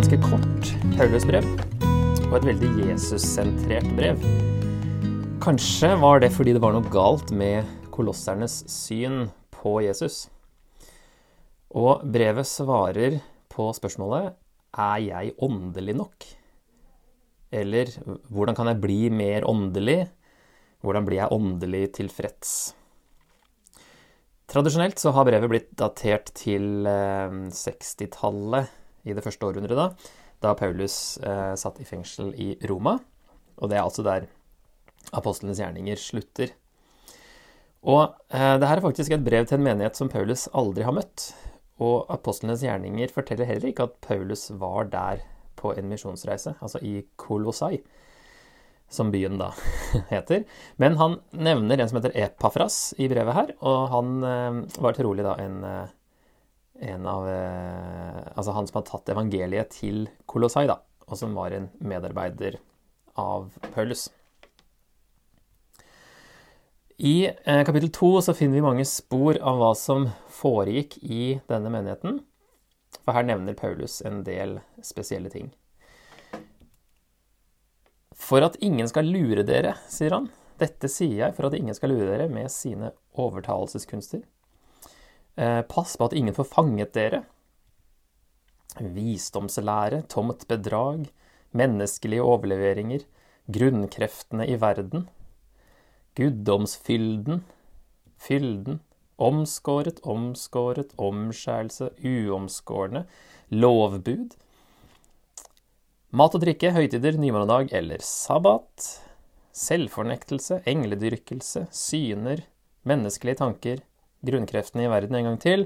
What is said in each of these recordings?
ganske kort Paulus-brev, og et veldig Jesus-sentrert brev. Kanskje var det fordi det var noe galt med kolossernes syn på Jesus. Og brevet svarer på spørsmålet er jeg åndelig nok? Eller hvordan kan jeg bli mer åndelig? Hvordan blir jeg åndelig tilfreds? Tradisjonelt så har brevet blitt datert til 60-tallet i det første århundret, da, da Paulus eh, satt i fengsel i Roma. Og det er altså der apostlenes gjerninger slutter. Og eh, det her er faktisk et brev til en menighet som Paulus aldri har møtt. Og apostlenes gjerninger forteller heller ikke at Paulus var der på en misjonsreise, altså i Kolossai som byen da heter. Men han nevner en som heter Epafras i brevet her, og han eh, var trolig da en, eh, en av eh, Altså han som har tatt evangeliet til Kolossai, da, og som var en medarbeider av Paulus. I kapittel to finner vi mange spor av hva som foregikk i denne menigheten. For her nevner Paulus en del spesielle ting. For at ingen skal lure dere, sier han. Dette sier jeg for at ingen skal lure dere med sine overtalelseskunster. Eh, pass på at ingen får fanget dere. Visdomslære, tomt bedrag, menneskelige overleveringer, grunnkreftene i verden, guddomsfylden, fylden, omskåret, omskåret, omskjærelse, uomskårne, lovbud, Mat og drikke, høytider, nymånedag eller sabbat. Selvfornektelse, engledyrkelse, syner, menneskelige tanker, grunnkreftene i verden en gang til.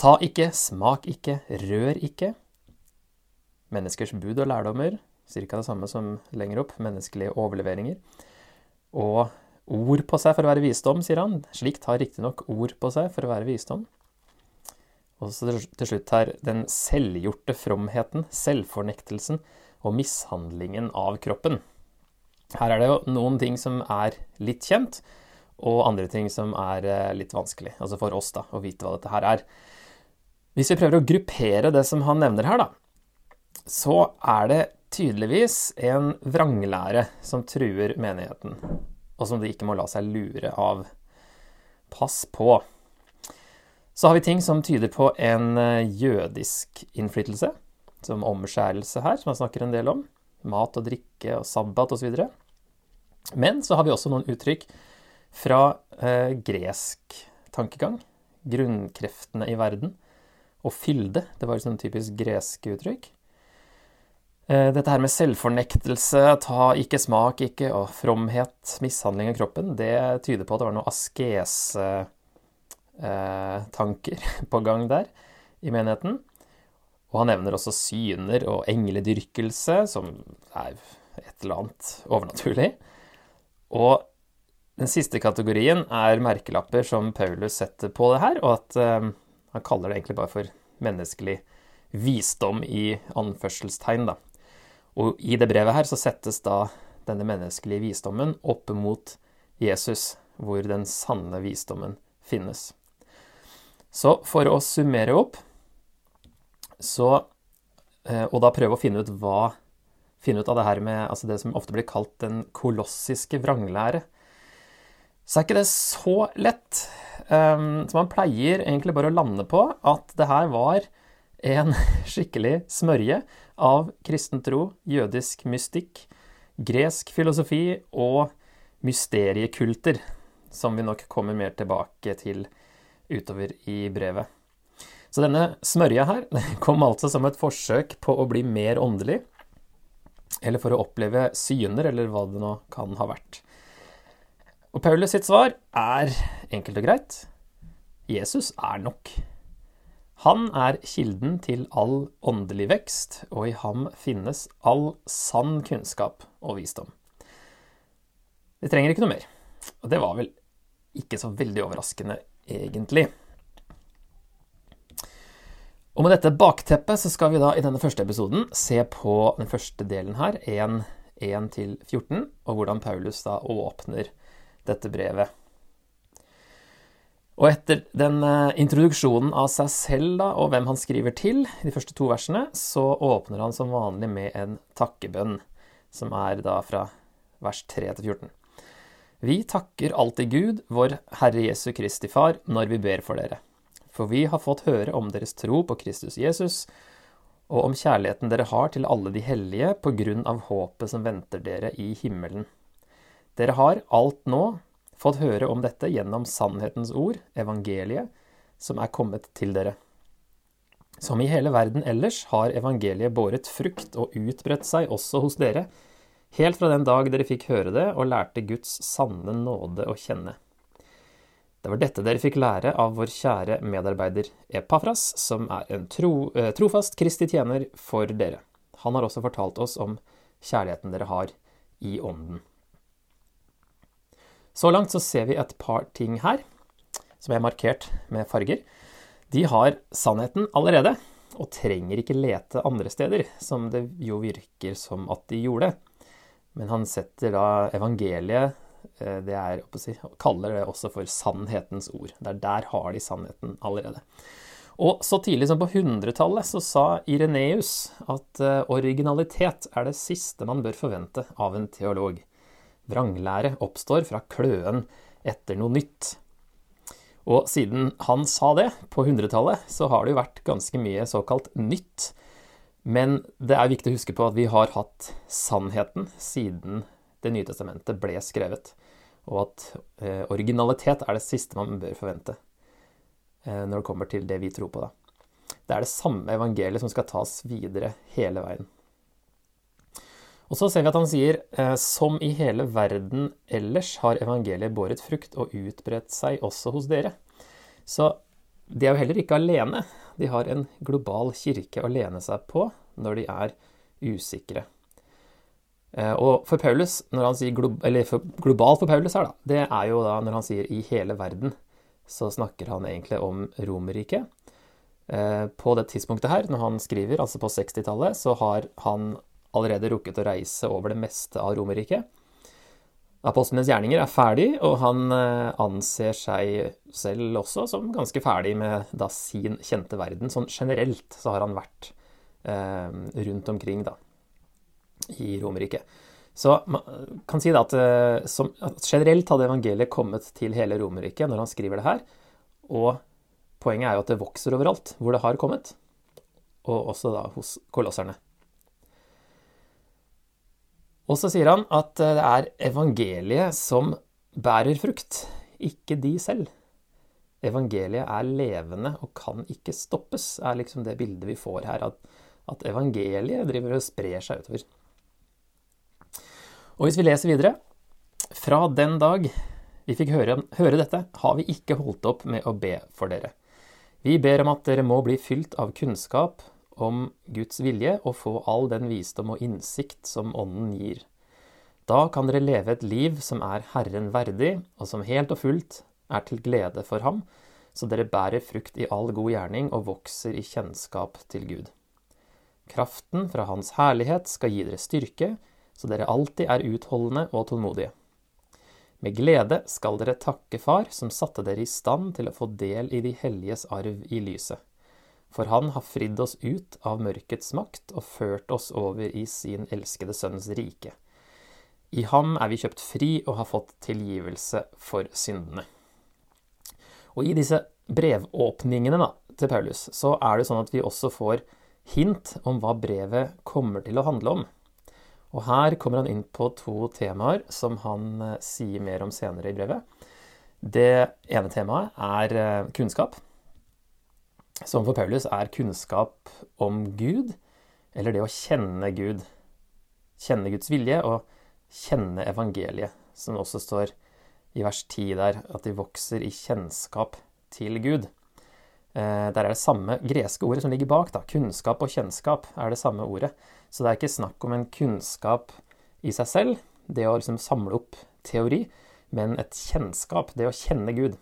Ta ikke, smak ikke, rør ikke. Menneskers bud og lærdommer, ca. det samme som lenger opp, menneskelige overleveringer. Og ord på seg for å være visdom, sier han. Slikt har riktignok ord på seg for å være visdom. Og så til slutt her den selvgjorte fromheten, selvfornektelsen og mishandlingen av kroppen. Her er det jo noen ting som er litt kjent, og andre ting som er eh, litt vanskelig. Altså for oss, da, å vite hva dette her er. Hvis vi prøver å gruppere det som han nevner her, da, så er det tydeligvis en vranglære som truer menigheten, og som de ikke må la seg lure av. Pass på. Så har vi ting som tyder på en eh, jødisk innflytelse, som omskjærelse her, som han snakker en del om. Mat og drikke og sabbat osv. Men så har vi også noen uttrykk fra eh, gresk tankegang. Grunnkreftene i verden. Og fylde. Det var et sånn typisk gresk uttrykk. Eh, dette her med selvfornektelse, ta ikke smak, ikke, og fromhet, mishandling av kroppen, det tyder på at det var noen askese eh, på gang der i menigheten. Og han nevner også syner og engledyrkelse, som er et eller annet overnaturlig. Og den siste kategorien er merkelapper som Paulus setter på det her, og at eh, han kaller det egentlig bare for menneskelig visdom i anførselstegn, da. Og i det brevet her så settes da denne menneskelige visdommen opp mot Jesus, hvor den sanne visdommen finnes. Så for å summere opp, så eh, Og da prøve å finne ut hva Finne ut av det her med altså det som ofte blir kalt den kolossiske vranglære. Så er ikke det så lett. Um, så man pleier egentlig bare å lande på at det her var en skikkelig smørje av kristen tro, jødisk mystikk, gresk filosofi og mysteriekulter, som vi nok kommer mer tilbake til utover i brevet. Så denne smørja her kom altså som et forsøk på å bli mer åndelig, eller for å oppleve syner, eller hva det nå kan ha vært. Og Paulus sitt svar er enkelt og greit. Jesus er nok. Han er kilden til all åndelig vekst, og i ham finnes all sann kunnskap og visdom. Vi trenger ikke noe mer. Og det var vel ikke så veldig overraskende egentlig. Og med dette bakteppet så skal vi da i denne første episoden se på den første delen her, 1-14, og hvordan Paulus da åpner dette brevet. Og etter den eh, introduksjonen av seg selv da, og hvem han skriver til, de første to versene, så åpner han som vanlig med en takkebønn, som er da fra vers 3 til 14. Vi takker alltid Gud, vår Herre Jesu Kristi Far, når vi ber for dere. For vi har fått høre om deres tro på Kristus Jesus, og om kjærligheten dere har til alle de hellige på grunn av håpet som venter dere i himmelen. Dere har alt nå fått høre om dette gjennom sannhetens ord, evangeliet, som er kommet til dere. Som i hele verden ellers har evangeliet båret frukt og utbredt seg også hos dere, helt fra den dag dere fikk høre det og lærte Guds sanne nåde å kjenne. Det var dette dere fikk lære av vår kjære medarbeider Epafras, som er en tro, eh, trofast kristig tjener for dere. Han har også fortalt oss om kjærligheten dere har i ånden. Så langt så ser vi et par ting her, som er markert med farger. De har sannheten allerede, og trenger ikke lete andre steder, som det jo virker som at de gjorde. Men han setter da evangeliet Eh, det er, si, kaller det også for sannhetens ord. Der, der har de sannheten allerede. Og så tidlig som på 100-tallet så sa Ireneus at eh, originalitet er det siste man bør forvente av en teolog. Vranglære oppstår fra kløen etter noe nytt. Og siden han sa det, på 100-tallet, så har det jo vært ganske mye såkalt nytt. Men det er viktig å huske på at vi har hatt sannheten siden Det nye testamentet ble skrevet og at eh, originalitet er det siste man bør forvente eh, når det kommer til det vi tror på. Da. Det er det samme evangeliet som skal tas videre hele veien. Og så ser vi at han sier eh, som i hele verden ellers har evangeliet båret frukt og utbredt seg også hos dere. Så de er jo heller ikke alene. De har en global kirke å lene seg på når de er usikre. Eh, og for Paulus, når han sier glo eller for, globalt for Paulus her, da, det er jo da når han sier 'i hele verden', så snakker han egentlig om Romerriket. Eh, på det tidspunktet her, når han skriver, altså på 60-tallet, så har han allerede rukket å reise over det meste av Romerriket. Apostlenes gjerninger er ferdig, og han eh, anser seg selv også som ganske ferdig med da sin kjente verden. Sånn generelt så har han vært eh, rundt omkring, da i Romerriket. Så man kan si at, eh, som, at, generelt hadde evangeliet kommet til hele Romerriket når han skriver det her. Og poenget er jo at det vokser overalt hvor det har kommet, og også da hos kolosserne. Og så sier han at eh, det er evangeliet som bærer frukt, ikke de selv. Evangeliet er levende og kan ikke stoppes, er liksom det bildet vi får her. At, at evangeliet driver og sprer seg utover. Og hvis vi leser videre Fra den dag vi fikk høre, høre, dette, har vi ikke holdt opp med å be for dere. Vi ber om at dere må bli fylt av kunnskap om Guds vilje og få all den visdom og innsikt som Ånden gir. Da kan dere leve et liv som er Herren verdig, og som helt og fullt er til glede for ham, så dere bærer frukt i all god gjerning og vokser i kjennskap til Gud. Kraften fra Hans herlighet skal gi dere styrke, så dere alltid er utholdende og tålmodige. Med glede skal dere takke Far, som satte dere i stand til å få del i de helliges arv i lyset. For han har fridd oss ut av mørkets makt og ført oss over i sin elskede Sønns rike. I ham er vi kjøpt fri og har fått tilgivelse for syndene. Og i disse brevåpningene da, til Paulus så er det sånn at vi også får hint om hva brevet kommer til å handle om. Og her kommer han inn på to temaer som han eh, sier mer om senere i brevet. Det ene temaet er eh, kunnskap, som for Paulus er kunnskap om Gud, eller det å kjenne Gud. Kjenne Guds vilje og kjenne evangeliet, som også står i vers 10 der, at de vokser i kjennskap til Gud. Eh, der er det samme greske ordet som ligger bak. da. Kunnskap og kjennskap er det samme ordet. Så det er ikke snakk om en kunnskap i seg selv, det å liksom samle opp teori, men et kjennskap, det å kjenne Gud.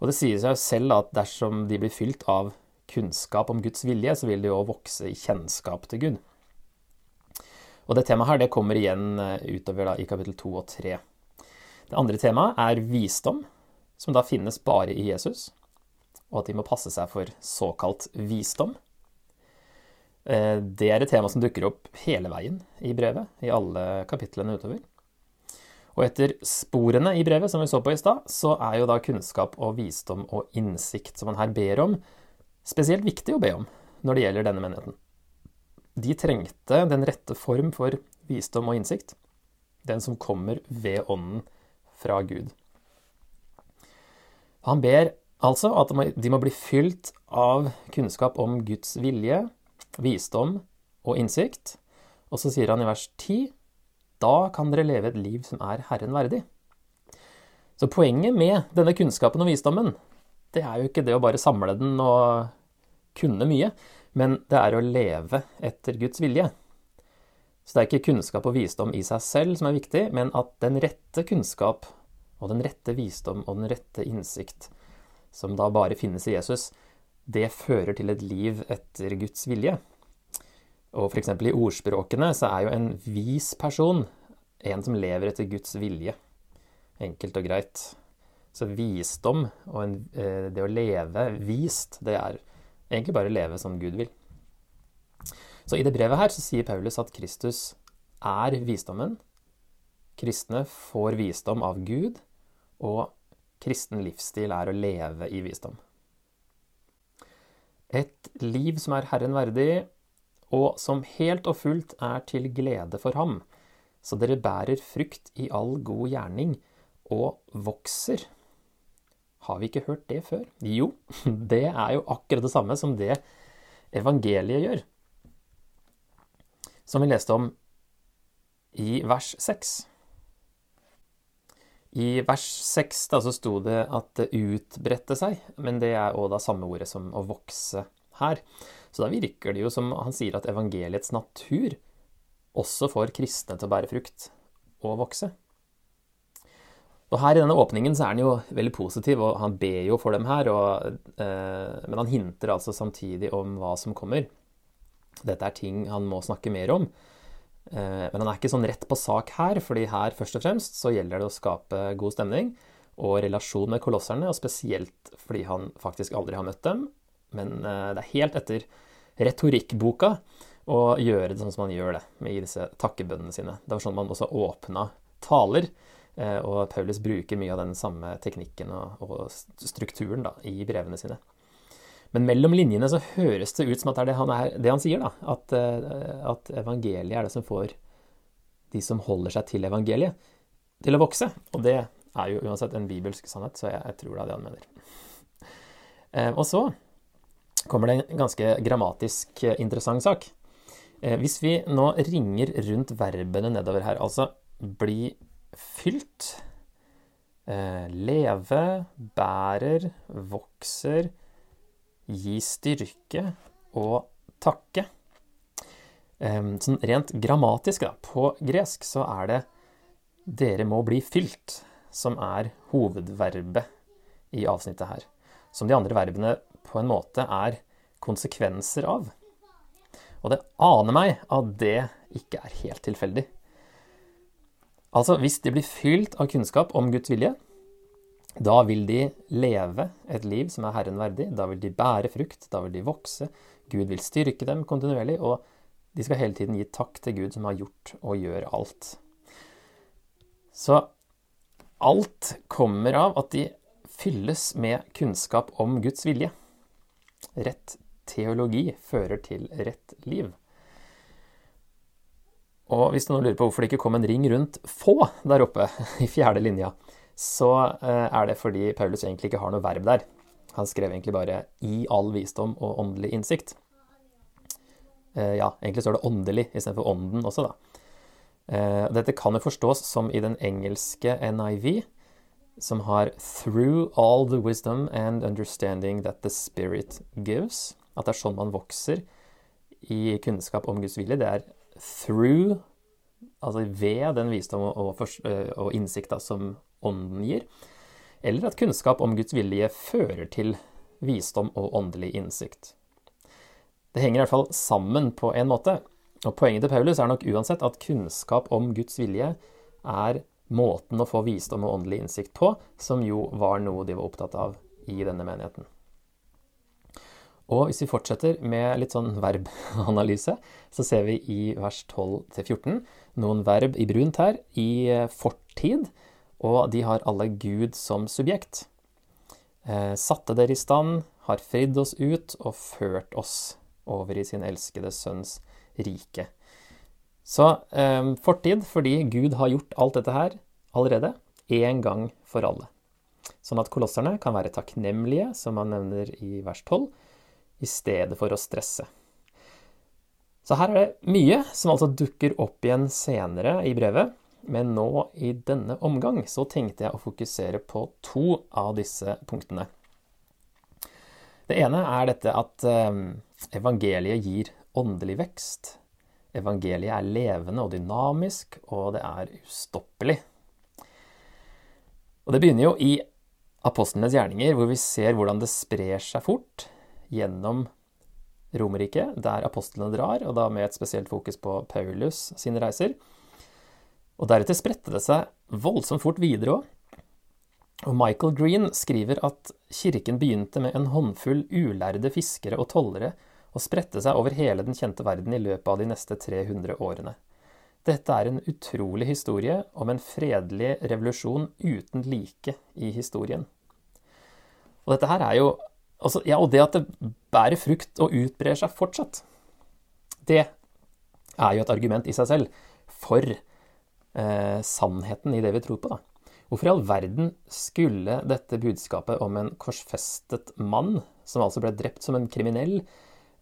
Og det sier seg jo selv at dersom de blir fylt av kunnskap om Guds vilje, så vil de jo vokse i kjennskap til Gud. Og det temaet her det kommer igjen eh, utover da, i kapittel 2 og 3. Det andre temaet er visdom. som da finnes bare i Jesus, og at de må passe seg for såkalt visdom. Eh, det er et tema som dukker opp hele veien i brevet, i alle kapitlene utover. Og etter sporene i brevet, som vi så på i stad, så er jo da kunnskap og visdom og innsikt som man her ber om, spesielt viktig å be om når det gjelder denne menigheten. De trengte den rette form for visdom og innsikt, den som kommer ved ånden fra Gud. Han ber altså at de må bli fylt av kunnskap om Guds vilje, visdom og innsikt. Og så sier han i vers 10.: Da kan dere leve et liv som er Herren verdig. Så poenget med denne kunnskapen og visdommen, det er jo ikke det å bare samle den og kunne mye, men det er å leve etter Guds vilje. Så det er ikke kunnskap og visdom i seg selv som er viktig, men at den rette kunnskap og den rette visdom og den rette innsikt, som da bare finnes i Jesus, det fører til et liv etter Guds vilje. Og f.eks. i ordspråkene så er jo en vis person en som lever etter Guds vilje. Enkelt og greit. Så visdom og en, eh, det å leve vist, det er egentlig bare å leve som Gud vil. Så i det brevet her så sier Paulus at Kristus er visdommen. Kristne får visdom av Gud, og kristen livsstil er å leve i visdom. Et liv som er Herren verdig, og som helt og fullt er til glede for ham, så dere bærer frukt i all god gjerning og vokser. Har vi ikke hørt det før? Jo, det er jo akkurat det samme som det evangeliet gjør. Som vi leste om i vers 6. I vers 6 da, så sto det at det utbredte seg, men det er òg da samme ordet som å vokse her. Så da virker det jo som han sier at evangeliets natur også får kristne til å bære frukt og vokse. Og her i denne åpningen så er han jo veldig positiv, og han ber jo for dem her, og, eh, men han hinter altså samtidig om hva som kommer. Dette er ting han må snakke mer om. Eh, men han er ikke sånn rett på sak her, fordi her først og fremst så gjelder det å skape god stemning og relasjon med kolosserne, og spesielt fordi han faktisk aldri har møtt dem. Men eh, det er helt etter retorikkboka og gjøre det sånn som han gjør det i disse takkebønnene sine. Det var sånn man også åpna taler, eh, og Paulus bruker mye av den samme teknikken og strukturen da, i brevene sine. Men mellom linjene så høres det ut som at det er det han, er, det han sier, da. At, eh, at, evangeliet er det som får de som holder seg til evangeliet, til å vokse. Og det er jo uansett en bibelsk sannhet, så jeg, jeg tror det er det han mener. Eh, og så kommer det en ganske grammatisk eh, interessant sak. Hvis vi nå ringer rundt verbene nedover her, altså bli fylt, leve, bærer, vokser, gi styrke og takke. Sånn rent grammatisk, da, på gresk, så er det 'dere må bli fylt' som er hovedverbet i avsnittet her. Som de andre verbene på en måte er konsekvenser av. Og det aner meg at det ikke er helt tilfeldig. Altså, hvis de blir fylt av kunnskap om Guds vilje, da vil de leve et liv som er Herren verdig, da vil de bære frukt, da vil de vokse. Gud vil styrke dem kontinuerlig, og de skal hele tiden gi takk til Gud som har gjort og gjør alt. Så alt kommer av at de fylles med kunnskap om Guds vilje. Rett teologi fører til rett liv. Og hvis noen lurer på hvorfor det ikke kom en ring rundt få der oppe i fjerde linja, så eh, er det fordi Paulus egentlig ikke har noe verb der. Han skrev egentlig bare 'i all visdom og åndelig innsikt'. Eh, ja, egentlig står det 'åndelig' istedenfor 'ånden' også, da. Eh, dette kan jo forstås som i den engelske NIV, som har 'through all the wisdom and understanding that the Spirit gives'. At det er sånn man vokser i kunnskap om Guds vilje. Det er 'through', altså ved den visdom og, og og innsikta som Ånden gir, eller at kunnskap om Guds vilje fører til visdom og åndelig innsikt. Det henger i hvert fall sammen på en måte, og poenget til Paulus er nok uansett at kunnskap om Guds vilje er måten å få visdom og åndelig innsikt på, som jo var noe de var opptatt av i denne menigheten. Og hvis vi fortsetter med litt sånn verbanalyse, så ser vi i vers 12-14 noen verb i brunt her i fortid, og de har alle Gud som subjekt. Eh, satte dere i stand, har fridd oss ut og ført oss over i sin elskede sønns rike. Så eh, fortid fordi Gud har gjort alt dette her allerede, én gang for alle. Sånn at kolosserne kan være takknemlige, som han nevner i vers 12 i stedet for å stresse. Så her er det mye som altså dukker opp igjen senere i brevet, men nå i denne omgang så tenkte jeg å fokusere på to av disse punktene. Det ene er dette at eh, evangeliet gir åndelig vekst. Evangeliet er levende og dynamisk, og det er ustoppelig. Og Det begynner jo i apostlenes gjerninger, hvor vi ser hvordan det sprer seg fort gjennom Romerriket, der apostlene drar, og da med et spesielt fokus på Paulus sine reiser. Og deretter spredte det seg voldsomt fort videre òg. Og Michael Green skriver at kirken begynte med en håndfull ulærde fiskere og tollere, og spredte seg over hele den kjente verden i løpet av de neste 300 årene. Dette er en utrolig historie om en fredelig revolusjon uten like i historien. Og dette her er jo Altså, ja, og det at det bærer frukt og utbrer seg fortsatt, det er jo et argument i seg selv for eh, sannheten i det vi tror på. da. Hvorfor i all verden skulle dette budskapet om en korsfestet mann, som altså ble drept som en kriminell,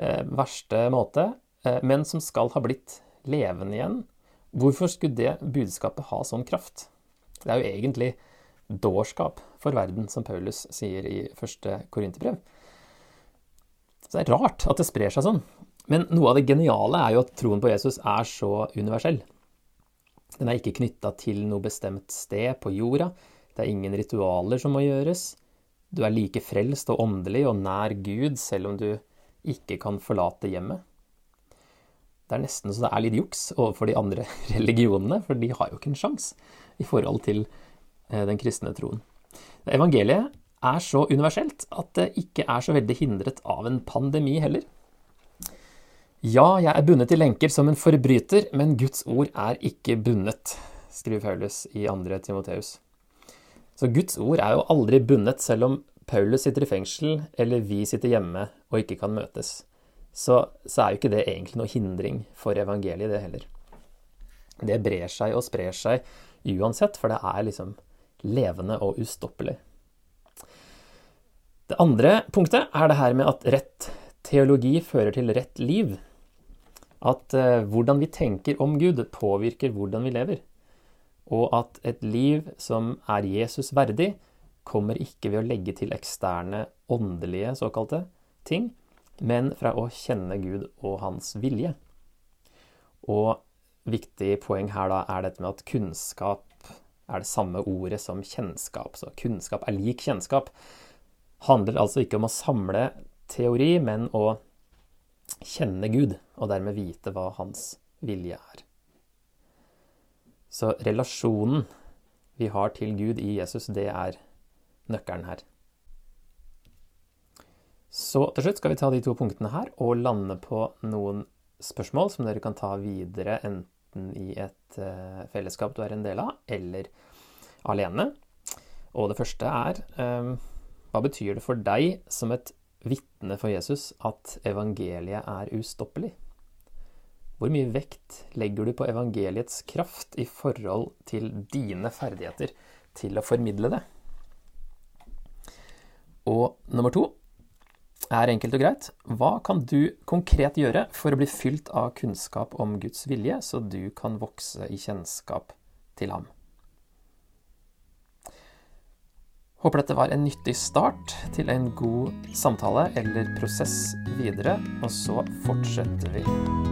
verste måte, eh, men som skal ha blitt levende igjen, hvorfor skulle det budskapet ha sånn kraft? Det er jo egentlig dårskap for verden, som Paulus sier i første Korinterbrev. Så det er rart at det sprer seg sånn. Men noe av det geniale er jo at troen på Jesus er så universell. Den er ikke knytta til noe bestemt sted på jorda. Det er ingen ritualer som må gjøres. Du er like frelst og åndelig og nær Gud selv om du ikke kan forlate hjemmet. Det er nesten så det er litt juks overfor de andre religionene, for de har jo ikke en sjanse i forhold til Eh, den kristne troen. Evangeliet er så universelt at det ikke er så veldig hindret av en pandemi heller. Ja, jeg er bundet i lenker som en forbryter, men Guds ord er ikke bundet, skriver Paulus i 2. Timoteus. Så Guds ord er jo aldri bundet, selv om Paulus sitter i fengsel, eller vi sitter hjemme og ikke kan møtes. Så, så er jo ikke det egentlig noe hindring for evangeliet, det heller. Det brer seg og sprer seg uansett, for det er liksom levende og ustoppelig. Det andre punktet er det her med at rett teologi fører til rett liv. At eh, hvordan vi tenker om Gud, påvirker hvordan vi lever. Og at et liv som er Jesus verdig, kommer ikke ved å legge til eksterne åndelige såkalte ting, men fra å kjenne Gud og hans vilje. Og viktig poeng her da er dette med at kunnskap er det samme ordet som kjennskap. Så kunnskap er lik kjennskap. Handler altså ikke om å samle teori, men å kjenne Gud, og dermed vite hva hans vilje er. Så relasjonen vi har til Gud i Jesus, det er nøkkelen her. Så til slutt skal vi ta de to punktene her og lande på noen spørsmål som dere kan ta videre, enten i et uh, fellesskap du er en del av, eller alene. Og det første er um, hva betyr det for deg som et vitne for Jesus at evangeliet er ustoppelig? Hvor mye vekt legger du på evangeliets kraft i forhold til dine ferdigheter til å formidle det? Og nummer to er enkelt og greit. Hva kan du konkret gjøre for å bli fylt av kunnskap om Guds vilje, så du kan vokse i kjennskap til ham? Håper dette var en nyttig start til en god samtale eller prosess videre, og så fortsetter vi